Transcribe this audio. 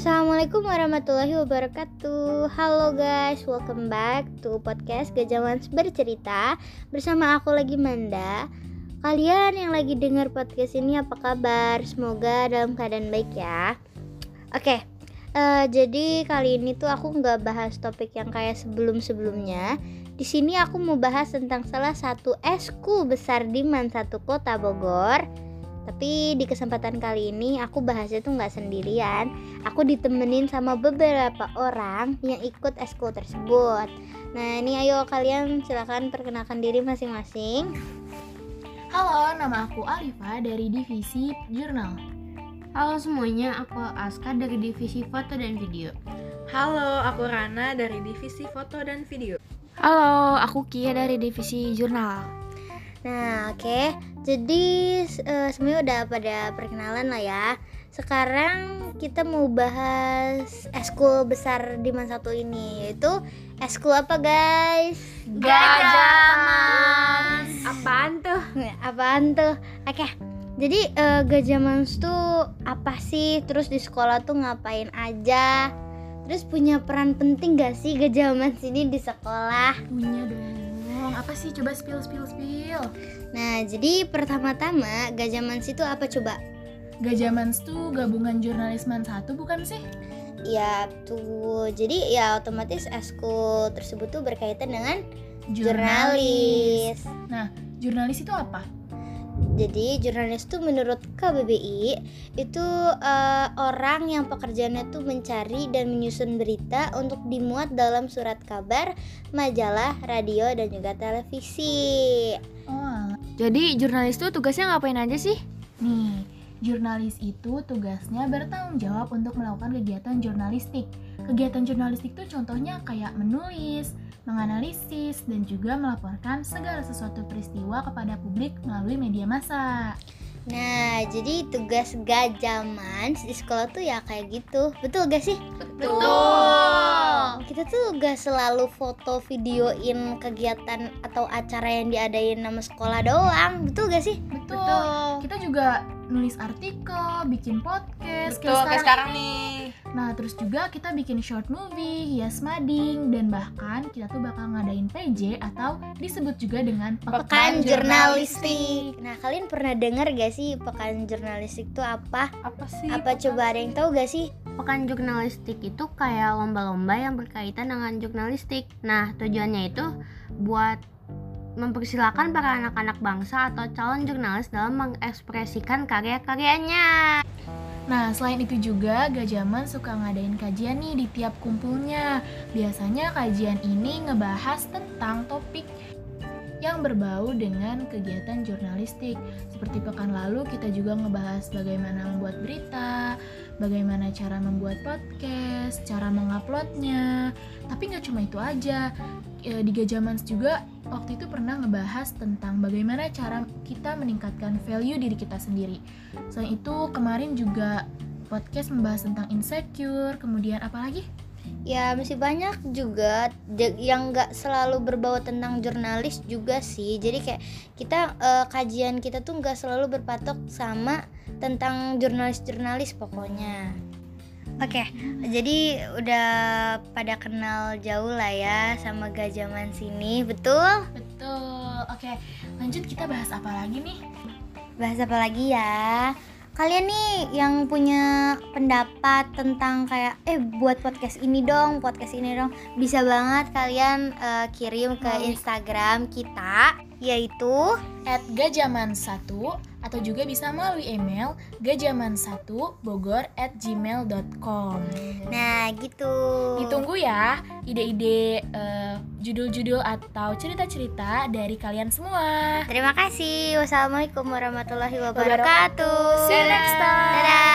Assalamualaikum warahmatullahi wabarakatuh. Halo guys, welcome back to podcast Gajah Mans Bercerita. Bersama aku lagi Manda. Kalian yang lagi dengar podcast ini apa kabar? Semoga dalam keadaan baik ya. Oke, uh, jadi kali ini tuh aku nggak bahas topik yang kayak sebelum-sebelumnya. Di sini aku mau bahas tentang salah satu eskul besar di Man satu kota Bogor tapi di kesempatan kali ini aku bahasnya tuh nggak sendirian. Aku ditemenin sama beberapa orang yang ikut eskul tersebut. Nah ini ayo kalian silahkan perkenalkan diri masing-masing. Halo, nama aku Alifa dari divisi jurnal. Halo semuanya, aku Aska dari divisi foto dan video. Halo, aku Rana dari divisi foto dan video. Halo, aku Kia dari divisi jurnal. Nah, oke. Okay. Jadi uh, semuanya udah pada perkenalan lah ya. Sekarang kita mau bahas eskul besar di masa satu ini yaitu eskul apa guys? Gajah Mas. Apaan tuh? Apaan tuh? Oke. Okay. Jadi uh, Gajah Mas tuh apa sih? Terus di sekolah tuh ngapain aja? Terus punya peran penting gak sih Gajah Mas ini di sekolah? Punya dong dong apa sih? Coba spill spill spill. Nah jadi pertama-tama Gajah Mans itu apa coba? Gajah Mans tuh gabungan jurnalis man satu bukan sih? Ya tuh jadi ya otomatis eskul tersebut tuh berkaitan dengan jurnalis. jurnalis. Nah jurnalis itu apa jadi jurnalis itu menurut KBBI itu uh, orang yang pekerjaannya tuh mencari dan menyusun berita untuk dimuat dalam surat kabar, majalah, radio dan juga televisi. Oh. Jadi jurnalis itu tugasnya ngapain aja sih? Nih, jurnalis itu tugasnya bertanggung jawab untuk melakukan kegiatan jurnalistik. Kegiatan jurnalistik itu contohnya kayak menulis, menganalisis, dan juga melaporkan segala sesuatu peristiwa kepada publik melalui media massa. Nah, jadi tugas gajaman di sekolah tuh ya kayak gitu. Betul gak sih? Betul. Kita tuh gak selalu foto videoin kegiatan atau acara yang diadain nama sekolah doang. Betul gak sih? Betul. Betul. Kita juga nulis artikel, bikin podcast Betul, kayak sekarang, sekarang nih. Nah, terus juga kita bikin short movie, hias mading, dan bahkan kita tuh bakal ngadain PJ atau disebut juga dengan Pekan, Pekan Jurnalistik. Nah, kalian pernah dengar gak sih Pekan Jurnalistik itu apa? Apa sih? Apa coba ada yang tahu gak sih? Pekan Jurnalistik itu kayak lomba-lomba yang berkaitan dengan jurnalistik. Nah, tujuannya itu buat mempersilahkan para anak-anak bangsa atau calon jurnalis dalam mengekspresikan karya-karyanya. Nah, selain itu juga Gajaman suka ngadain kajian nih di tiap kumpulnya. Biasanya kajian ini ngebahas tentang topik yang berbau dengan kegiatan jurnalistik. Seperti pekan lalu kita juga ngebahas bagaimana membuat berita, bagaimana cara membuat podcast, cara menguploadnya. Tapi nggak cuma itu aja, e, di Gajamans juga waktu itu pernah ngebahas tentang bagaimana cara kita meningkatkan value diri kita sendiri. Selain itu kemarin juga podcast membahas tentang insecure, kemudian apa lagi? Ya masih banyak juga yang nggak selalu berbau tentang jurnalis juga sih. Jadi kayak kita uh, kajian kita tuh nggak selalu berpatok sama tentang jurnalis-jurnalis pokoknya. Oke, okay, jadi udah pada kenal jauh lah ya sama Gajaman sini, betul? Betul. Oke, okay, lanjut kita bahas apa lagi nih? Bahas apa lagi ya? Kalian nih yang punya pendapat tentang kayak eh buat podcast ini dong, podcast ini dong, bisa banget kalian uh, kirim ke Instagram kita yaitu @gajaman1 atau juga bisa melalui email gajaman1 bogor at gmail.com Nah gitu. Ditunggu ya ide-ide uh, judul-judul atau cerita-cerita dari kalian semua. Terima kasih. Wassalamualaikum warahmatullahi wabarakatuh. See you next time. Dadah